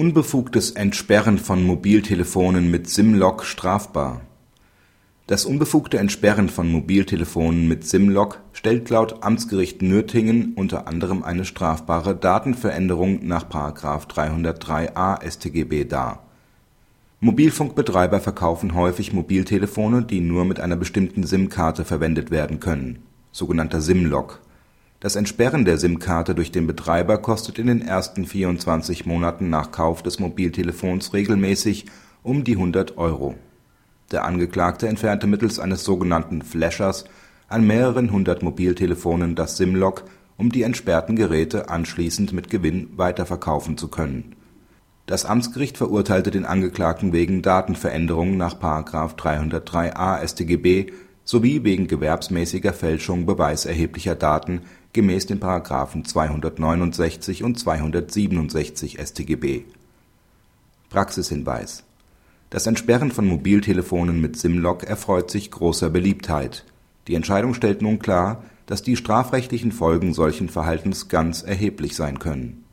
Unbefugtes Entsperren von Mobiltelefonen mit SIM-Lock strafbar. Das unbefugte Entsperren von Mobiltelefonen mit SIM-Lock stellt laut Amtsgericht Nürtingen unter anderem eine strafbare Datenveränderung nach § 303a StGB dar. Mobilfunkbetreiber verkaufen häufig Mobiltelefone, die nur mit einer bestimmten SIM-Karte verwendet werden können (sogenannter SIM-Lock). Das Entsperren der SIM-Karte durch den Betreiber kostet in den ersten 24 Monaten nach Kauf des Mobiltelefons regelmäßig um die 100 Euro. Der Angeklagte entfernte mittels eines sogenannten Flashers an mehreren hundert Mobiltelefonen das SIM-Lock, um die entsperrten Geräte anschließend mit Gewinn weiterverkaufen zu können. Das Amtsgericht verurteilte den Angeklagten wegen Datenveränderung nach § 303a StGB sowie wegen gewerbsmäßiger Fälschung beweiserheblicher Daten gemäß den §§ 269 und 267 StGB. Praxishinweis Das Entsperren von Mobiltelefonen mit SIM-Lock erfreut sich großer Beliebtheit. Die Entscheidung stellt nun klar, dass die strafrechtlichen Folgen solchen Verhaltens ganz erheblich sein können